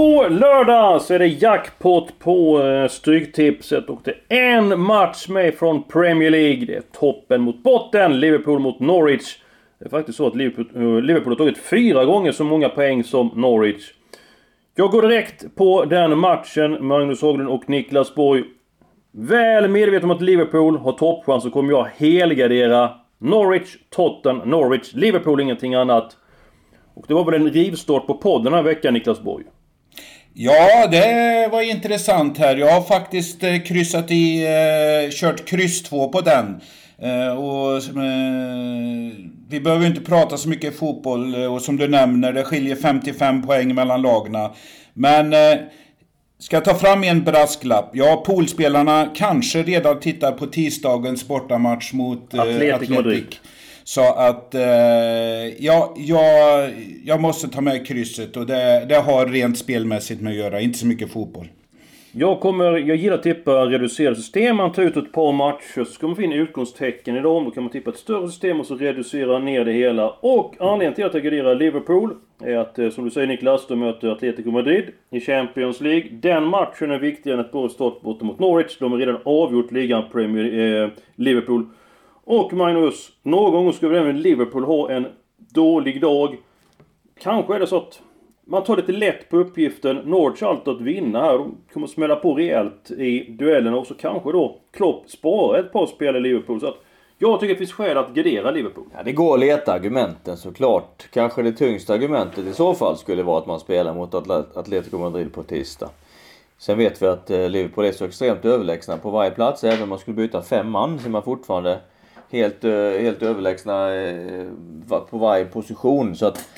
På lördag så är det jackpot på eh, Stryktipset och det är en match med från Premier League. Det är toppen mot botten, Liverpool mot Norwich. Det är faktiskt så att Liverpool, eh, Liverpool har tagit fyra gånger så många poäng som Norwich. Jag går direkt på den matchen, Magnus Haglund och Niklas Borg. Väl medveten om att Liverpool har toppchans så kommer jag helgardera Norwich, Totten, Norwich, Liverpool, ingenting annat. Och det var väl en rivstart på podden den här veckan, Niklas Borg? Ja, det var intressant här. Jag har faktiskt eh, kryssat i, eh, kört kryss 2 på den. Eh, och, eh, vi behöver inte prata så mycket fotboll eh, och som du nämner, det skiljer 55 poäng mellan lagna. Men eh, ska jag ta fram en brasklapp? Ja, poolspelarna kanske redan tittar på tisdagens bortamatch mot Atletico Atletic. Madrid. Så att eh, ja, jag, jag måste ta med krysset och det, det har rent spelmässigt med att göra, inte så mycket fotboll. Jag kommer, jag gillar att tippa reducerade system. Man tar ut ett par matcher, så ska man få in utgångstecken i dem. Då kan man tippa ett större system och så reducera ner det hela. Och anledningen till att jag garderar Liverpool är att, eh, som du säger Niklas, de möter Atletico Madrid i Champions League. Den matchen är viktigare än ett bra start borta mot Norwich. De har redan avgjort ligan Premier eh, Liverpool. Och Magnus, någon gång ska väl även Liverpool ha en dålig dag. Kanske är det så att man tar lite lätt på uppgiften. Norwich har allt att vinna här. De kommer smälla på rejält i duellerna och så kanske då Klopp sparar ett par spel i Liverpool. Så att jag tycker det finns skäl att gardera Liverpool. Ja, det går att leta argumenten såklart. Kanske det tyngsta argumentet i så fall skulle vara att man spelar mot Atletico Madrid på tisdag. Sen vet vi att eh, Liverpool är så extremt överlägsna på varje plats. Även om man skulle byta fem man så är man fortfarande helt, eh, helt överlägsna eh, på varje position. Så att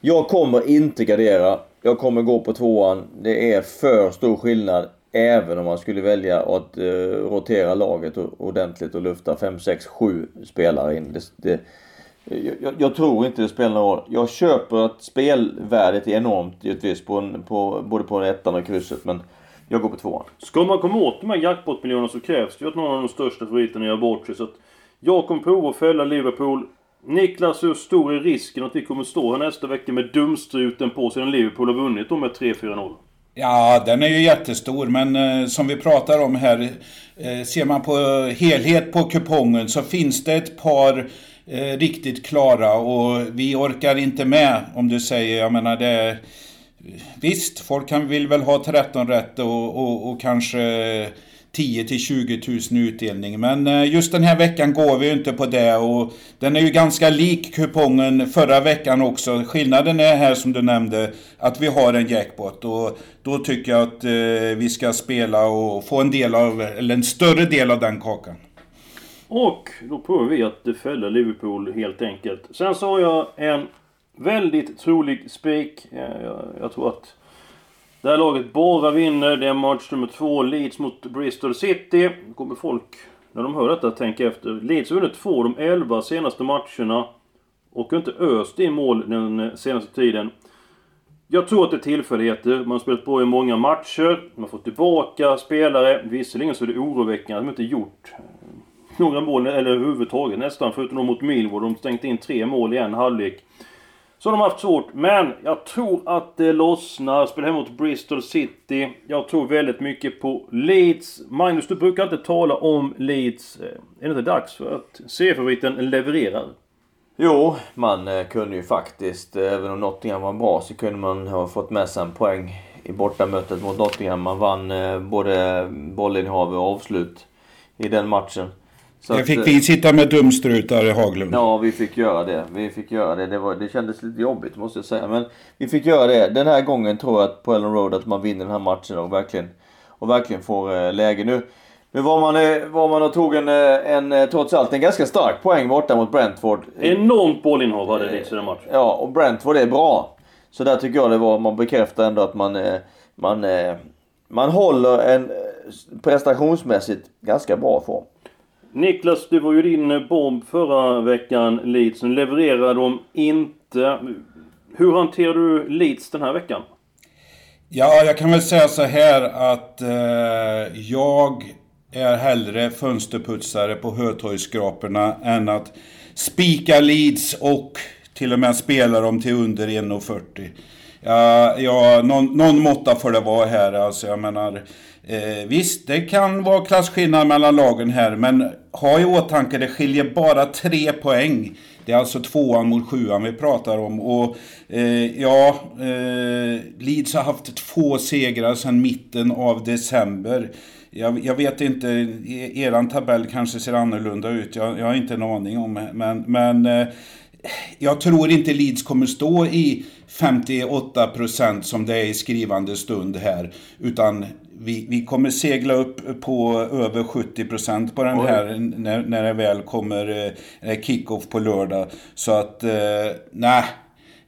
jag kommer inte gardera. Jag kommer gå på tvåan. Det är för stor skillnad. Även om man skulle välja att eh, rotera laget ordentligt och lufta 5, 6, 7 spelare in. Det, det, jag, jag tror inte det spelar någon roll. Jag köper att spelvärdet är enormt givetvis på, en, på både på ettan och krysset. Men jag går på tvåan. Ska man komma åt de här jackpot-miljonerna så krävs det ju att någon av de största favoriterna gör bort sig. Så att jag kommer prova att fälla Liverpool. Niklas, hur stor är risken att vi kommer stå här nästa vecka med dumstruten på sedan Liverpool har vunnit då med 3-4-0? Ja, den är ju jättestor, men eh, som vi pratar om här, eh, ser man på eh, helhet på kupongen så finns det ett par eh, riktigt klara och vi orkar inte med om du säger, jag menar det... Visst, folk kan, vill väl ha 13 rätt och, och, och kanske 10 till 20 000 utdelning. Men eh, just den här veckan går vi ju inte på det och den är ju ganska lik kupongen förra veckan också. Skillnaden är här som du nämnde att vi har en jackpot och då tycker jag att eh, vi ska spela och få en del av, eller en större del av den kakan. Och då provar vi att fälla Liverpool helt enkelt. Sen så har jag en väldigt trolig spik. Eh, jag tror att det här laget bara vinner. Det är match nummer två, Leeds mot Bristol City. Då kommer folk, när de hör detta, tänka efter. Leeds har vunnit två av de elva senaste matcherna. Och har inte öst i mål den senaste tiden. Jag tror att det är tillfälligheter. Man har spelat bra i många matcher. Man har fått tillbaka spelare. Visserligen så är det oroväckande att de inte gjort några mål, eller överhuvudtaget nästan, förutom mot Millwall. De stängt in tre mål i en halvlek. Så de har haft svårt, men jag tror att det lossnar. Spelar hemma mot Bristol City. Jag tror väldigt mycket på Leeds. Magnus, du brukar inte tala om Leeds. Eh, är det inte dags för att seriefavoriten levererar? Jo, man eh, kunde ju faktiskt, eh, även om Nottingham var bra, så kunde man ha fått med sig en poäng i bortamötet mot Nottingham. Man vann både bollinnehav och avslut i den matchen. Så Det att, fick eh, vi sitta med dumstrutar i Haglund. Ja, vi fick göra det. Vi fick göra det. Det, var, det kändes lite jobbigt måste jag säga. Men vi fick göra det. Den här gången tror jag att på Ellen Road att man vinner den här matchen och verkligen, och verkligen får eh, läge. Nu, Nu var man, eh, var man och tog en, eh, en, eh, trots allt, en ganska stark poäng borta mot Brentford. Enormt bollinnehav hade Leeds i den matchen. Ja, och Brentford är bra. Så där tycker jag det var, man bekräftar ändå att man, man, man håller en prestationsmässigt ganska bra form. Niklas, du var ju din eh, bomb förra veckan, Leeds. Nu levererar de inte. Hur hanterar du Leeds den här veckan? Ja, jag kan väl säga så här att eh, jag är hellre fönsterputsare på Hötorgsskraporna än att spika Leeds och till och med spela dem till under 1,40. Ja, ja, någon, någon måtta får det vara här. Alltså, jag menar, eh, visst, det kan vara klasskillnad mellan lagen här, men ha i åtanke, det skiljer bara tre poäng. Det är alltså tvåan mot sjuan vi pratar om. Och eh, ja, eh, Leeds har haft två segrar sedan mitten av december. Jag, jag, vet inte, er eran tabell kanske ser annorlunda ut. Jag, jag har inte en aning om men, men eh, jag tror inte Leeds kommer stå i 58% som det är i skrivande stund här. Utan vi, vi kommer segla upp på över 70% på den här när, när det väl kommer eh, kick-off på lördag. Så att, eh, nej.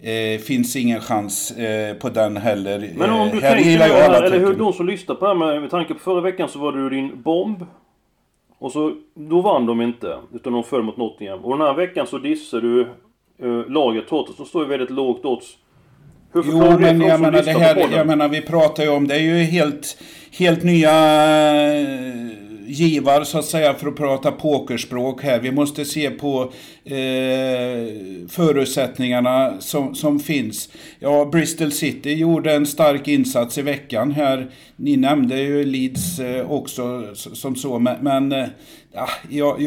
Eh, finns ingen chans eh, på den heller. Men om du eh, här tänker, jag eller, eller hur de som lyssnar på det här med, med tanke på förra veckan så var du din bomb. Och så, då vann de inte. Utan de föll mot Nottingham. Och den här veckan så dissar du eh, laget Tottenham som står i väldigt lågt odds. Hur jo, men jag menar, det här, jag menar, vi pratar ju om, det är ju helt, helt nya eh, givar så att säga för att prata pokerspråk här. Vi måste se på eh, förutsättningarna som, som finns. Ja, Bristol City gjorde en stark insats i veckan här. Ni nämnde ju Leeds eh, också som så, men, men eh, ja, jag,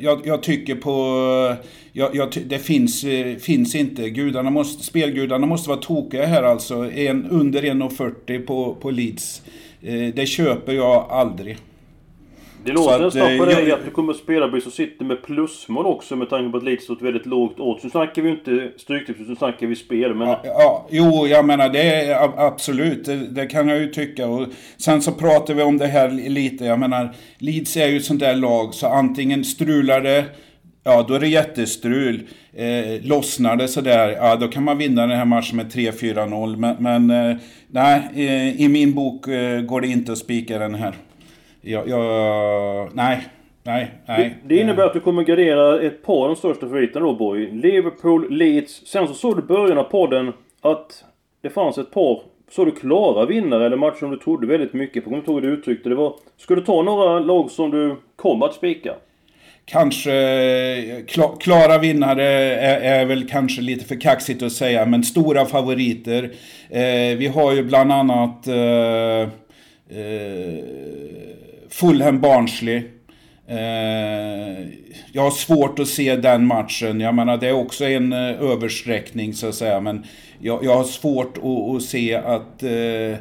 jag, jag, tycker på... Jag, jag, det finns, eh, finns inte. Gudarna måste, spelgudarna måste vara tokiga här alltså. En, under 1,40 på, på Leeds. Eh, det köper jag aldrig. Det låter nästan på dig att du kommer att spela Bristol City med plusmål också med tanke på att Leeds står ett väldigt lågt odds. Nu snackar vi inte stryktips, nu snackar vi spel. Men... Ja, ja, jo, jag menar det är absolut, det, det, kan jag ju tycka. Och sen så pratar vi om det här lite, jag menar Leeds är ju ett sånt där lag så antingen strular det Ja, då är det jättestrul. Eh, lossnar det sådär, ja då kan man vinna den här matchen med 3-4-0. Men, men eh, nej, eh, i min bok eh, går det inte att spika den här. Jag, jag, nej, nej, nej. Det, det innebär att du kommer gardera ett par av de största favoriterna då Boy. Liverpool, Leeds. Sen så såg du i början av podden att det fanns ett par så du klara vinnare eller matcher som du trodde väldigt mycket på. Kommer inte ihåg hur du uttryckte det. Var, ska du ta några lag som du kommer att spika? Kanske klara vinnare är, är, väl kanske lite för kaxigt att säga, men stora favoriter. Eh, vi har ju bland annat eh, eh, Fulham Barnsley. Eh, jag har svårt att se den matchen. Jag menar det är också en eh, översträckning så att säga. Men jag, jag har svårt att, att se att eh,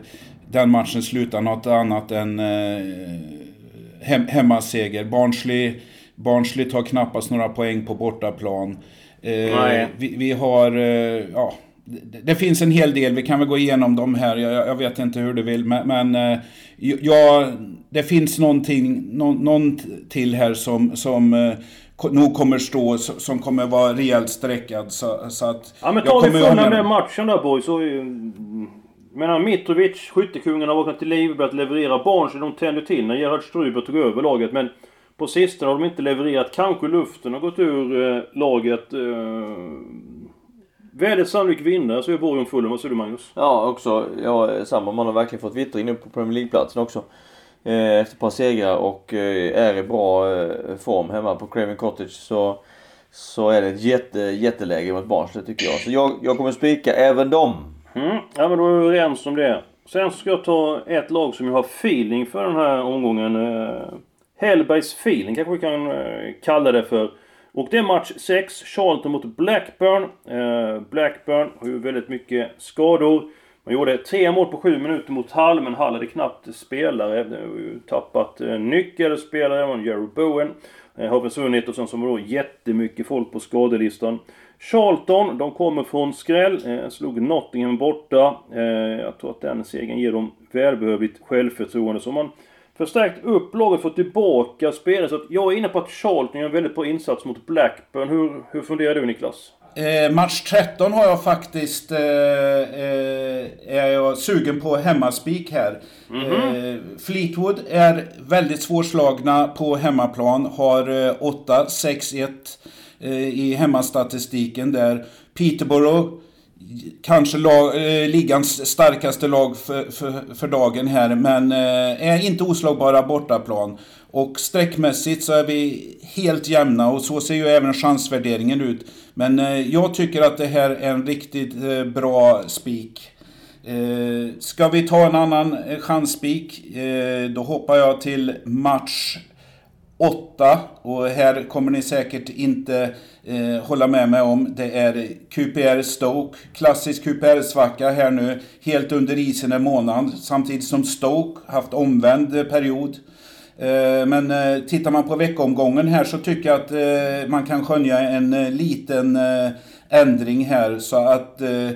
den matchen slutar något annat än hem, hemmaseger. Barnsley, Barnsley tar knappast några poäng på bortaplan. Vi, vi, har, ja, det finns en hel del, vi kan väl gå igenom dem här, jag, jag vet inte hur du vill, men, men ja, det finns någonting, någon, någon till här som, som eh, nog kommer stå, som kommer vara rejält sträckad. Så, så att ja men tar vi från den där matchen där boys. Så, menar Mitrovic, skyttekungen, har vaknat till liv och börjat leverera. barn så de tände till när Gerhard Struber tog över laget. Men på sistone har de inte levererat. Kanske luften har gått ur eh, laget. Eh, Väldigt sannolik vinnare så är Borgen full. Vad säger du Magnus? Ja, också. Ja, samma. Man har verkligen fått vittring nu på Premier League-platsen också. Eh, efter ett par segrar och eh, är i bra eh, form hemma på Craven Cottage så, så är det ett jätte, jätteläge mot Barnsley tycker jag. Så jag, jag kommer spika även dem. Mm. Ja men då är vi överens om det. Sen ska jag ta ett lag som jag har feeling för den här omgången. Hellbergs feeling kanske vi kan kalla det för. Och det är match 6, Charlton mot Blackburn. Eh, Blackburn har ju väldigt mycket skador. Man gjorde tre mål på sju minuter mot Hall, men Hall hade knappt spelare. Tappat eh, nyckelspelare, man Jerry Bowen. Eh, har försvunnit och sen så var då jättemycket folk på skadelistan. Charlton, de kommer från skräll. Eh, slog Nottingham borta. Jag tror att den segern ger dem välbehövligt självförtroende. Så man förstärkt upp laget, fått tillbaka spelare. Så att jag är inne på att Charlton gör en väldigt bra insats mot Blackburn. Hur, hur funderar du Niklas? Eh, match 13 har jag faktiskt... Eh, eh, är jag sugen på hemmaspik här. eh, Fleetwood är väldigt svårslagna på hemmaplan. Har eh, 8-6-1 eh, i hemmastatistiken där. Peterborough kanske lag, eh, ligans starkaste lag för, för, för dagen här, men eh, är inte oslagbara bortaplan. Och streckmässigt så är vi helt jämna och så ser ju även chansvärderingen ut. Men eh, jag tycker att det här är en riktigt eh, bra spik. Eh, ska vi ta en annan eh, chansspik, eh, då hoppar jag till match 8 och här kommer ni säkert inte eh, hålla med mig om. Det är QPR Stoke, klassisk QPR-svacka här nu, helt under isen en månad. Samtidigt som Stoke haft omvänd period. Eh, men eh, tittar man på veckomgången här så tycker jag att eh, man kan skönja en eh, liten eh, ändring här så att eh,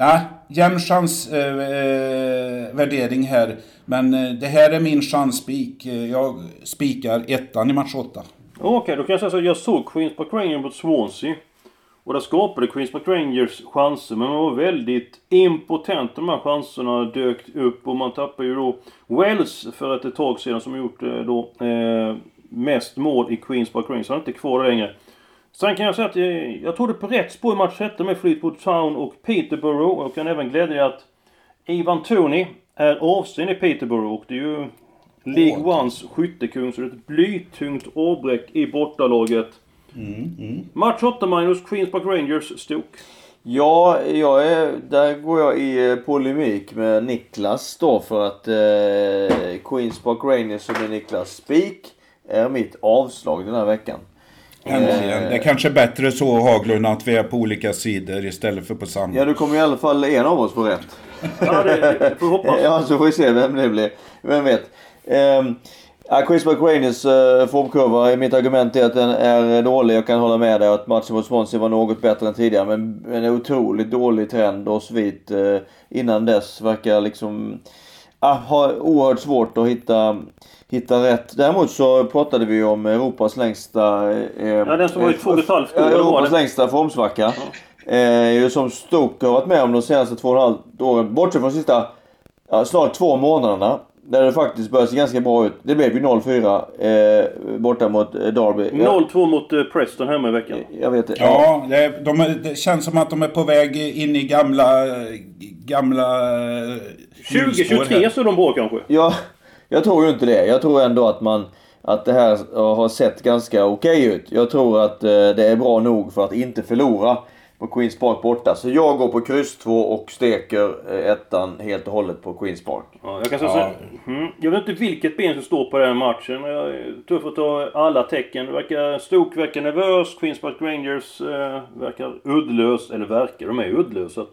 Nej, jämn chansvärdering eh, eh här. Men eh, det här är min chansspik. Eh, jag spikar ettan i match 8. Okej, då kan jag säga så att jag såg Queens Park Rangers mot Swansea. Och där skapade Queens Park Rangers chanser, men man var väldigt impotent. De här chanserna dök upp och man tappade ju då Wells för ett, tag sedan som gjort eh, då eh, mest mål i Queens Park Rangers. Han är inte kvar där längre. Sen kan jag säga att eh, jag trodde på rätt spår i match 13 med Fleetwood Town och Peterborough. Och jag kan även glädja er att Ivan Tony är avstängd i Peterborough och det är ju League Ones skyttekung så det är ett blytungt avbräck i bortalaget. Match 8 minus Queens Park Rangers Stoke. Ja, jag är, där går jag i eh, polemik med Niklas då för att eh, Queens Park Rangers som är Niklas spik är mitt avslag den här veckan. Äntligen. Det är kanske bättre så Haglund att vi är på olika sidor istället för på samma. Ja, då kommer i alla fall en av oss få rätt. Ja, det, det får vi hoppas. Ja, så får vi se vem det blir. Vem vet. Um, ja, Chris McRaenis uh, formkurva, mitt argument är att den är dålig. Jag kan hålla med dig att matchen mot Swansea var något bättre än tidigare. Men en otroligt dålig trend och svit uh, innan dess verkar liksom uh, ha oerhört svårt att hitta Hitta rätt. Däremot så pratade vi om Europas längsta... Eh, Ja, den som var i två och ett halvt år, Ja, Europas längsta formsvacka. Eh, ju som Stoke har varit med om de senaste två och ett halvt åren. Bortsett från de sista ja, snart två månaderna. Där det faktiskt börjar se ganska bra ut. Det blev ju 0-4 eh, borta mot eh, Derby. Jag, 0-2 mot eh, Preston hemma i veckan. jag vet det. Ja, det, de, är- det känns som att de är på väg in i gamla... Gamla... eh, hjulspår 2023 här. så är de bra kanske. Ja, jag tror ju inte det. Jag tror ändå att man att det här har sett ganska okej ut. Jag tror att eh, det är bra nog för att inte förlora på Queens Park borta. Så jag går på kryss 2 och steker eh, ettan helt och hållet på Queens Park. Ja, jag kan säga så här, mm, Jag vet inte vilket ben som står på den matchen. Jag är tuff att ta alla tecken. Det verkar, Stoke verkar nervös. Queens Park Rangers eh, verkar uddlös. Eller verkar, de är uddlösa.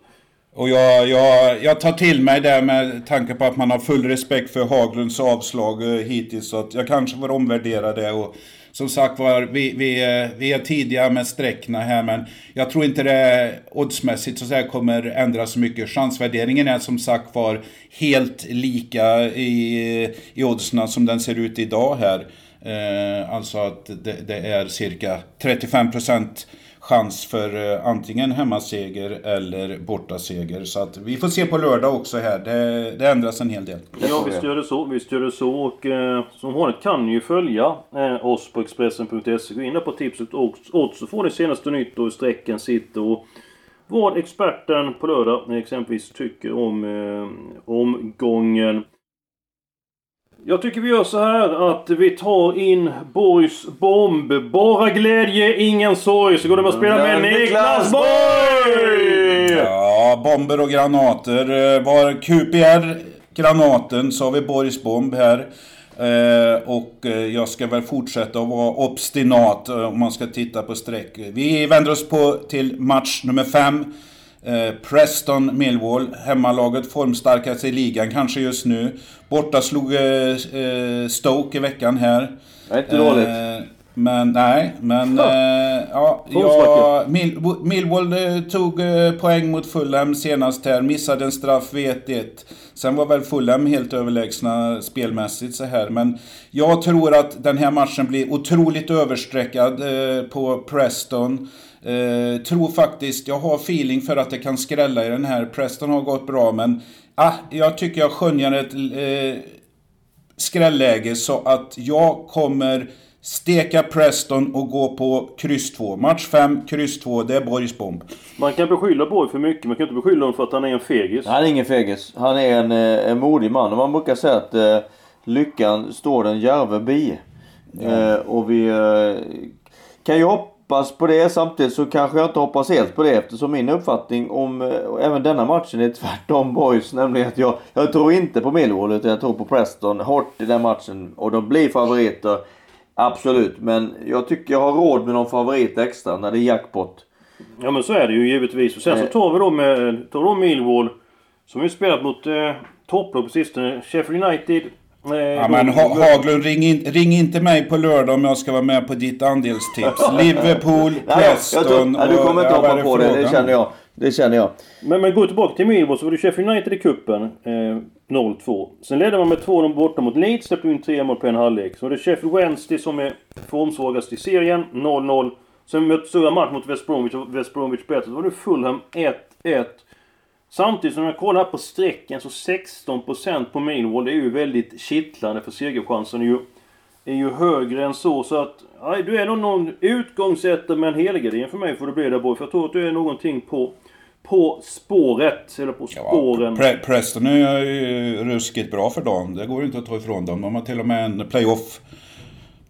Och jag, jag, jag tar till mig det med tanke på att man har full respekt för Haglunds avslag eh, hittills. Så att jag kanske får omvärdera det. Och som sagt var, vi, vi, är- vi är tidiga med sträckna här. Men jag tror inte det oddsmässigt så att säga, kommer ändras så mycket. Chansvärderingen är som sagt var helt lika i, i oddsna som den ser ut idag här. Eh, alltså att det, det är cirka 35% chans för eh, antingen hemmaseger eller bortaseger. Så att vi får se på lördag också här. Det, det ändras en hel del. Ja, visst gör det så. Visst gör det så. Och eh, som vanligt kan ni ju följa eh, oss på Expressen.se. Gå in där på tipset och odds så får ni senaste nytt och hur strecken sitter. Och vad experten på lördag exempelvis tycker om eh, omgången. Jag tycker vi gör så här att vi tar in Borgs bomb. Bara glädje, ingen sorg. Så går det med att spela med Niklas Borg! Ja, bomber och granater. Eh, Var QPR granaten så har vi Borgs bomb här. Eh, och eh, jag ska väl fortsätta att vara obstinat om man ska titta på streck. Vi vänder oss på till match nummer fem. Eh, Preston Millwall, hemmalaget formstarkast i ligan kanske just nu. Borta slog eh, eh, Stoke i veckan här. Det är inte dåligt. Men nej, men eh, ja, ja, Mill Millwall eh, tog eh, poäng mot Fulham senast här. Missade en straff vid 1-1. Sen var väl Fulham helt överlägsna spelmässigt så här. Men jag tror att den här matchen blir otroligt överstreckad eh, på Preston. Eh, tror faktiskt, jag har feeling för att det kan skrälla i den här. Preston har gått bra men ah, jag tycker jag skönjer ett eh, skrälläge så att jag kommer steka Preston och gå på kryss 2. Match 5, kryss 2, det är Borgs bomb. Man kan beskylla Borg för mycket, man kan inte beskylla honom för att han är en fegis. Han är ingen fegis. Han är en, eh, en modig man. Och man brukar säga att eh, lyckan står den järve bi. Ja. Eh, och vi eh, kan ju hoppas på det. Samtidigt så kanske jag inte hoppas helt på det eftersom min uppfattning om eh, även denna matchen är tvärtom boys. Nämligen att jag, jag tror inte på Millwall utan jag tror på Preston hårt i den matchen. Och de blir favoriter. Absolut, men jag tycker jag har råd med någon favorit extra när det är jackpot. Ja men så är det ju givetvis. Och sen så tar vi då med tar vi då Millwall. Som ju spelat mot eh, topplag på sistone. Sheffield United. Eh, ja men ha Haglund, ring, in, ring inte mig på lördag om jag ska vara med på ditt andelstips. Liverpool, Preston ja, Du kommer inte hoppa på det, det känner jag. Det känner jag. Men, men gå tillbaka till Millwall så var det Sheffield United i cupen. Eh, 0-2. Sen ledde man med 2-0 borta mot Leeds. Släppte in tre mål på en halvlek. Så var det Sheffield Wednesday som är formsvagast i serien. 0-0. Sen mötte stora match mot West Bromwich och West Bromwich bättre. Då var det Fulham 1-1. Samtidigt som jag kollar här på strecken så 16% på Millwall. Det är ju väldigt kittlande för segerchansen är ju, är ju högre än så. Så att... Nej, du är nog någon utgångsetta med en helgardin för mig får det bli där boy. För jag tror att du är någonting på på spåret, eller på spåren. Ja, Pre Preston är ju ruskigt bra för dem. Det går inte att ta ifrån dem. De har till och med en playoff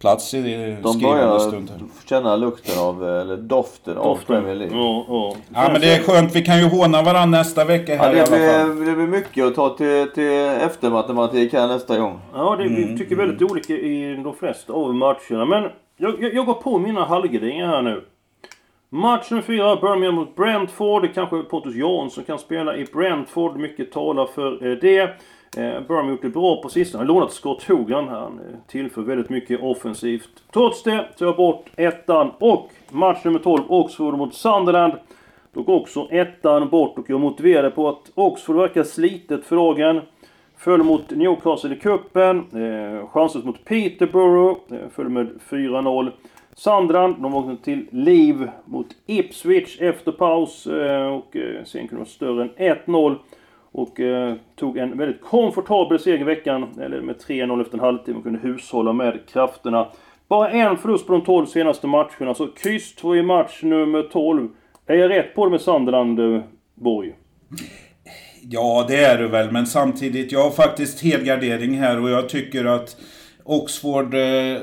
plats i De börjar stund känna lukten av, eller doften, doften. av Premier League. Ja, ja. ja, men det är skönt. Vi kan ju håna varandra nästa vecka här ja, det, blir, det blir mycket att ta till, till eftermatematik här nästa gång. Ja, det, vi mm. tycker väldigt olika i de flesta av matcherna. Men jag, jag, jag går på mina halvgardingar här nu. Match nummer 4, Birmingham mot Brentford. Kanske Pontus Jansson kan spela i Brentford. Mycket talar för eh, det. Eh, Birmingham har gjort det bra på sistone. Han har lånat Scott Hogan. Han eh, tillför väldigt mycket offensivt. Trots det tar jag bort ettan och match nummer 12, Oxford mot Sunderland. Då går också ettan bort och jag motiverade på att Oxford verkar slitet för dagen. Föll mot Newcastle i cupen. Eh, chanslöst mot Peterborough. Eh, föll med 4-0. Sandran, de vaknade till Liv mot Ipswich efter paus eh, och eh, sen kunde de vara större än 1-0. Och eh, tog en väldigt komfortabel seger i veckan, eller med 3-0 efter en halvtimme och kunde hushålla med krafterna. Bara en förlust på de 12 senaste matcherna, så kryss 2 i match nummer 12. Är jag rätt på det med Sunderland, Borg? Ja, det är du väl, men samtidigt, jag har faktiskt helgardering här och jag tycker att Oxford, eh,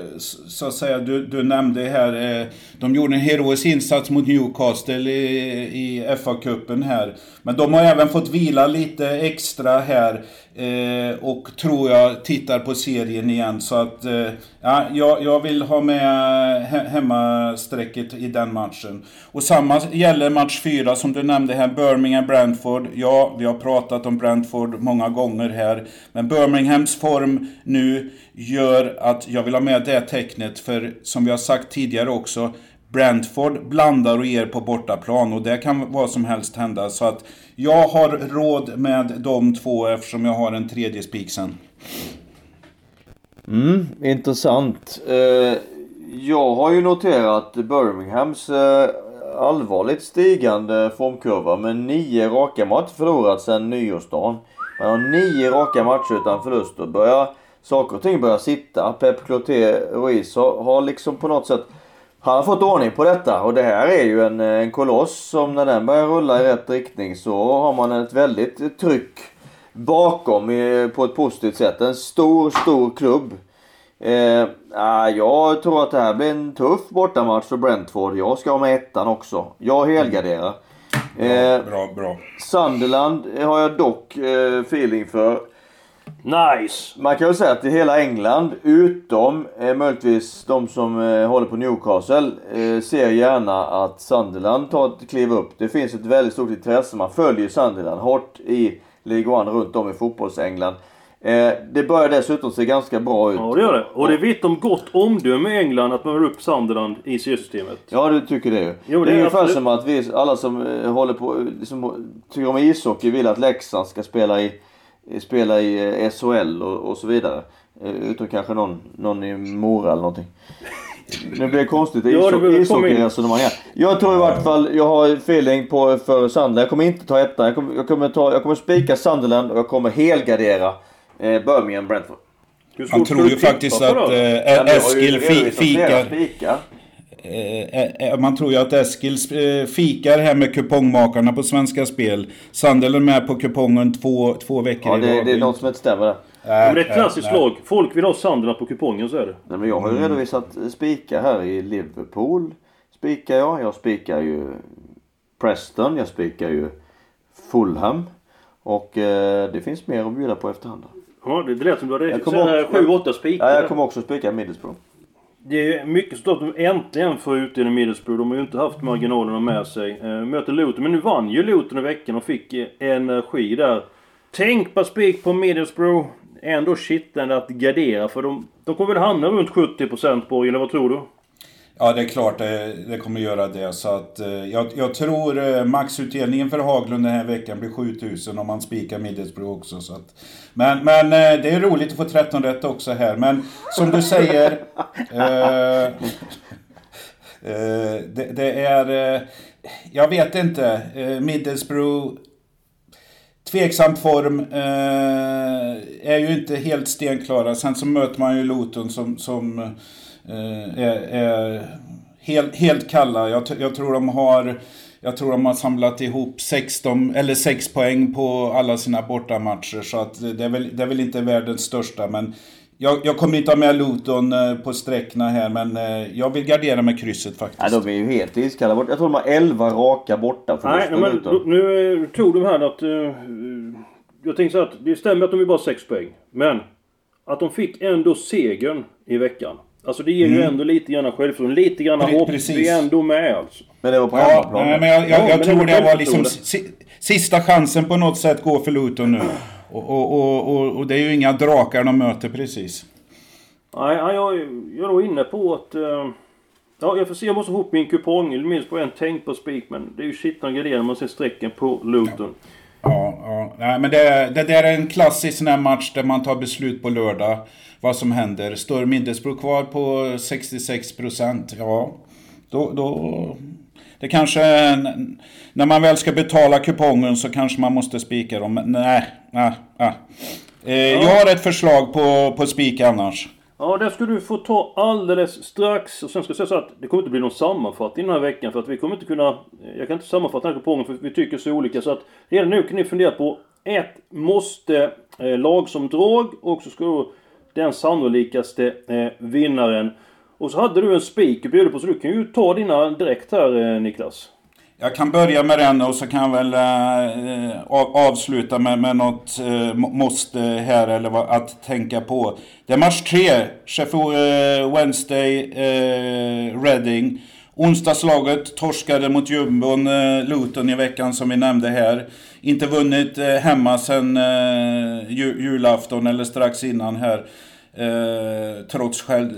så att säga, du, du nämnde här, eh, de gjorde en heroisk insats mot Newcastle i, i FA-cupen här. Men de har även fått vila lite extra här eh, och tror jag tittar på serien igen. Så att eh, ja, jag, jag vill ha med hemmasträcket i den matchen. Och samma gäller match 4 som du nämnde här, Birmingham-Brentford. Ja, vi har pratat om Brentford många gånger här. Men Birminghams form nu gör att jag vill ha med det tecknet för som vi har sagt tidigare också Brentford blandar och ger på bortaplan och det kan vad som helst hända. Så att jag har råd med de två eftersom jag har en tredje spik sen. Mm, intressant. Eh, jag har ju noterat Birminghams eh, allvarligt stigande formkurva med nio raka matcher förlorat sedan nyårsdagen. Man har nio raka matcher utan förluster. Börjar saker och ting börjar sitta. Pep Cloté Ruiz har, har liksom på något sätt han har fått ordning på detta och det här är ju en, en koloss som när den börjar rulla i rätt riktning så har man ett väldigt tryck bakom på ett positivt sätt. En stor, stor klubb. Eh, jag tror att det här blir en tuff bortamatch för Brentford. Jag ska ha med ettan också. Jag helgarderar. Eh, bra, bra. Sunderland har jag dock eh, feeling för. Nice! Man kan väl säga att i hela England, utom eh, möjligtvis de som eh, håller på Newcastle, eh, ser gärna att Sunderland tar ett kliv upp. Det finns ett väldigt stort intresse. Man följer Sunderland hårt i League One runt om i fotbolls-England. Eh, det börjar dessutom se ganska bra ut. Ja, det gör det. Och det vitt om gott omdöme i England att man har upp Sunderland i seriesystemet. Ja, du tycker det ju. Jo, det det är är ungefär som att vi, alla som eh, håller på, som tycker om ishockey vill att Leksand ska spela i, spela i eh, SHL och, och så vidare. Eh, Utom kanske någon, någon i Mora eller någonting. Nu blir det konstigt ishockeyresonemang här. Jag tror i vart fall, jag har feeling på för Sunderland. Jag kommer inte ta ettan. Jag kommer, jag kommer, ta, jag kommer spika Sunderland och jag kommer helgardera eh, Birmingham Brentford. Stort tror ju faktiskt att eh, Eskil fi, fikar. Spikar. Eh, eh, man tror ju att Eskil eh, fikar här med kupongmakarna på Svenska Spel. Sunderland med på kupongen två, två veckor Ja, i det, rad. det är något som inte stämmer där. Nej, Men det är ett klassiskt nej. lag. Folk vill ha Sunderland på kupongen, så är det. Nej, men jag har ju redovisat spikar här i Liverpool. Spikar jag. Jag spikar ju Preston. Jag spikar ju Fulham. Och eh, det finns mer att bjuda på efterhand. Ja, det, det lät som du hade Jag kommer också- 7-8 spikar. Ja, jag kommer också spika Middlesbrough. Det är mycket stort att de äntligen får ut i Middlesbrough. De har ju inte haft marginalerna med sig. Eh, möter Luton, men nu vann ju Luton i veckan och fick eh, energi där. Tänk på spik på Middlesbrough. Ändå kittlande att gardera för de, de kommer väl hamna runt 70% Borg, eller vad tror du? Ja, det är klart det, det kommer göra det. Så att, eh, jag, jag tror eh, maxutdelningen för Haglund den här veckan blir 7000 om man spikar Middlesbrough också. Så att, men, men eh, det är roligt att få 13 rätt också här. Men som du säger... eh, eh, det, det är... Eh, jag vet inte. Middlesbrough... Tveksamt form. Eh, är ju inte helt stenklara. Sen så möter man ju Luton som... som är, är helt, helt kalla. Jag, jag tror de har... Jag tror de har samlat ihop 16 eller 6 poäng på alla sina bortamatcher. Så att det är väl, det är väl inte världens största. Men jag, jag kommer inte ha med Luton eh, på sträckna här. Men eh, jag vill gardera med krysset faktiskt. Nej, de är ju helt iskalla. bort. Jag tror de har 11 raka borta Nej, förluster men Luton. nu eh, tog de här att... eh, jag tänkte så att det stämmer att de är bara 6 poäng. Men att de fick ändå segern i veckan. Alltså det ger ju ändå lite grann självförtroende, lite grann Mm. Pre- hopp. precis. Vi är ändå med alltså. Men det var på Ja, hemmaplan. nej, men jag, jag, Ja, jag men det tror var det var liksom si, sista chansen på något sätt går för Luton nu. Och, och, och, och, och det är ju inga drakar de möter precis. Nej, jag, jag är nog inne på att... eh, ja, jag får se. Jag måste få ihop min kupong. Minst på en tänk på spik. Men det är ju kittlande grejer när man ser strecken på Luton. Ja, ja. Nej, men det, det där är en klassisk sån här match där man tar beslut på lördag. Vad som händer. Står Middlesbrough kvar på 66 procent, ja. Då, då... Det kanske... När man väl ska betala kupongen så kanske man måste spika dem. Men nej, nej, nej. Eh, Jag har ett förslag på, på spik annars. Ja, det ska du få ta alldeles strax. Och sen ska jag säga så att det kommer inte bli någon sammanfattning den här veckan. För att vi kommer inte kunna... Jag kan inte sammanfatta den här kupongen för vi tycker så olika. Så att redan nu kan ni fundera på ett måste eh, lag som drag och så ska då den sannolikaste eh, vinnaren. Och så hade du en spik att bjuda på så du kan ju ta dina direkt här eh, Niklas. Jag kan börja med den och så kan jag väl eh, avsluta med, med något eh, måste här eller vad, att tänka på. Det är match tre, Sheffield eh, Wednesday, eh, Reading. Onsdagslaget torskade mot jumbon eh, Luton i veckan som vi nämnde här. Inte vunnit eh, hemma sen eh, ju, julafton eller strax innan här. Eh, trots själv,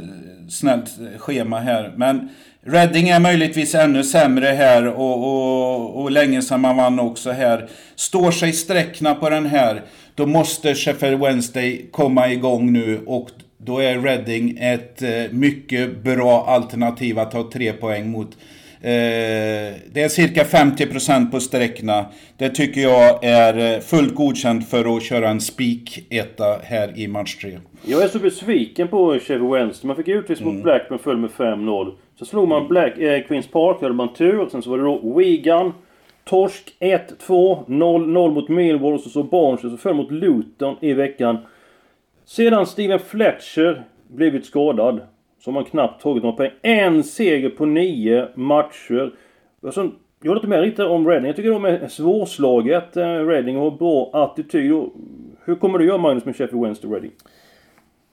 snällt schema här. Men Reading är möjligtvis ännu sämre här och, och, och länge sedan man vann också här. Står sig sträckna på den här, då måste Sheffield Wednesday komma igång nu och då är Reading ett eh, mycket bra alternativ att ta tre poäng mot. Eh, det är cirka 50% på sträckna. Det tycker jag är eh, fullt godkänt för att köra en spik-etta här i match 3. Jag är så besviken på Sheffield Wednesday. Man fick utvis mot Blackburn, föll med 5-0. Så slog man Black, eh, Queens Park, hade man tur. Sen så var det då Wigan. Torsk 1-2, 0-0 mot Millwall och så, så Barnsley så föll mot Luton i veckan. Sedan Steven Fletcher blivit skadad. Så har man knappt tagit några poäng. En seger på nio matcher. Alltså, jag håller inte med riktigt om Reading. Jag tycker de är svårslaget, eh, Reading, och har bra attityd. Hur kommer du göra Magnus med Sheffield Wednesday Reading?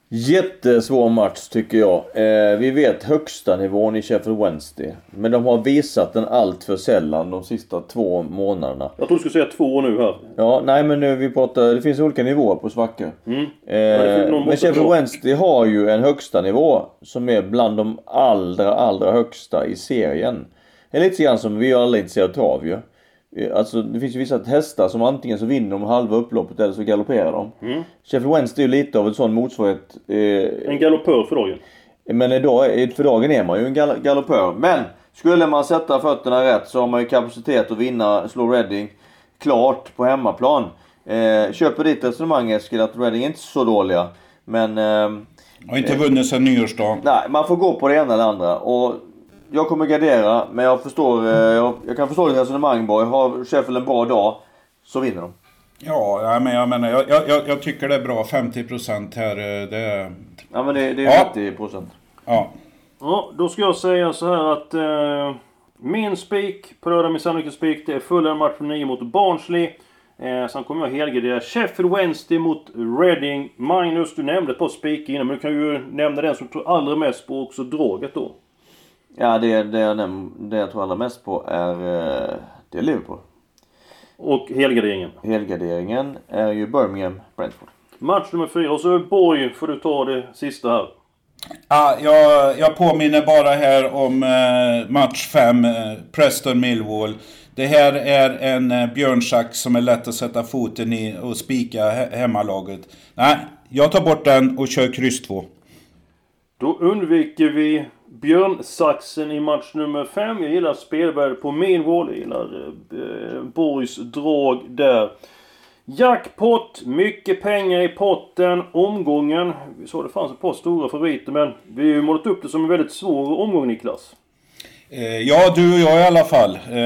Jättesvår match tycker jag. Eh, vi vet högsta nivån i Sheffield Wednesday. Men de har visat den allt för sällan de sista två månaderna. Jag tror du skulle säga två nu här. Ja, nej men nu vi pratar, det finns olika nivåer på svackor. Mm. Eh, men Sheffield. Wednesday har ju en högsta nivå som är bland de allra, allra högsta i serien. Det är lite grann som vi alla är intresserade av ju. Eh, Alltså det finns ju vissa hästar som antingen så vinner de halva upploppet eller så galopperar de. Mm. Sheffield Wednesday är ju lite av en sån motsvarighet. Eh, En galoppör för dagen. men idag, för dagen är man ju en gal- galoppör. Men skulle man sätta fötterna rätt så har man ju kapacitet att vinna, slå Reading klart på hemmaplan. Eh, köper ditt resonemang Eskil att Reading är inte så dåliga. Men ehm, Har inte vunnit sedan nyårsdagen. nej, man får gå på det ena eller andra. Och jag kommer gardera, men jag förstår, eh, jag, jag kan förstå ditt resonemang Borg. Har Sheffield en bra dag så vinner de. Ja, men jag menar, jag, jag, jag tycker det är bra. 50% här, eh, det är... Ja men det, det är Ja. 90%. Ja. Ja, då ska jag säga så här att eh, min spik på lördag, min sannolika spik, det är fullare match från 9 mot Barnsley. Eh, sen kommer jag helgardera Sheffield Wednesday mot Reading. Magnus, du nämnde ett par spikar innan, men du kan ju nämna den som tror allra mest på också draget då. Ja, det, det, jag det jag tror allra mest på är, eh, det är Liverpool. Och helgarderingen. Helgarderingen är ju Birmingham Brentford. Match nummer fyra. Och så Borg får du ta det sista här. Ja, jag, jag påminner bara här om eh, match 5, eh, Preston Millwall. Det här är en eh, björnsax som är lätt att sätta foten i och spika he- hemmalaget. Nej, jag tar bort den och kör kryss 2. Då undviker vi björnsaxen i match nummer 5. Jag gillar spelvärde på Millwall. Jag gillar eh, Borgs drag där. Jackpot, mycket pengar i potten. Omgången, vi sa det fanns ett par stora favoriter men vi har ju målat upp det som en väldigt svår omgång Niklas. Eh, ja, du och jag i alla fall. Eh,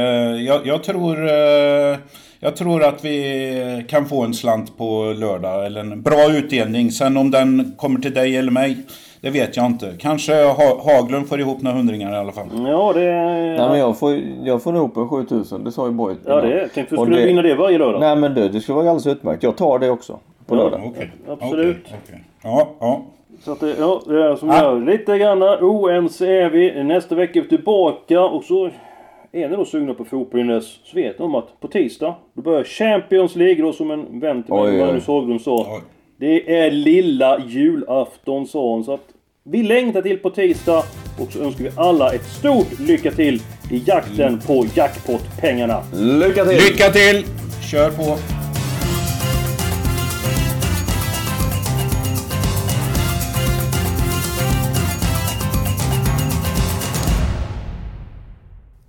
jag, jag, tror, eh, jag tror att vi kan få en slant på lördag, eller en bra utdelning. Sen om den kommer till dig eller mig, det vet jag inte. Kanske ha Haglund får ihop några hundringar i alla fall. Ja det... Nej men jag får, jag får upp en 7000, det sa ju Borg. Ja det är... Tänkte du skulle det- vinna det varje lördag. Nej men du, det skulle vara alldeles utmärkt. Jag tar det också. På Ja. lördag. Okej. Absolut. Okej, okej. Ja, ja. Så att det, ja, det är som Ah. jag lite granna oense är vi. Nästa vecka är vi tillbaka och så är ni då sugna på fotboll så vet ni om att på tisdag då börjar Champions League då som en vän till mig. Magnus Haglund sa. Oj. Det är lilla julafton sa han. Så att vi längtar till på tisdag och så önskar vi alla ett stort lycka till i jakten på jackpot-pengarna. Lycka till! Lycka till! Kör på!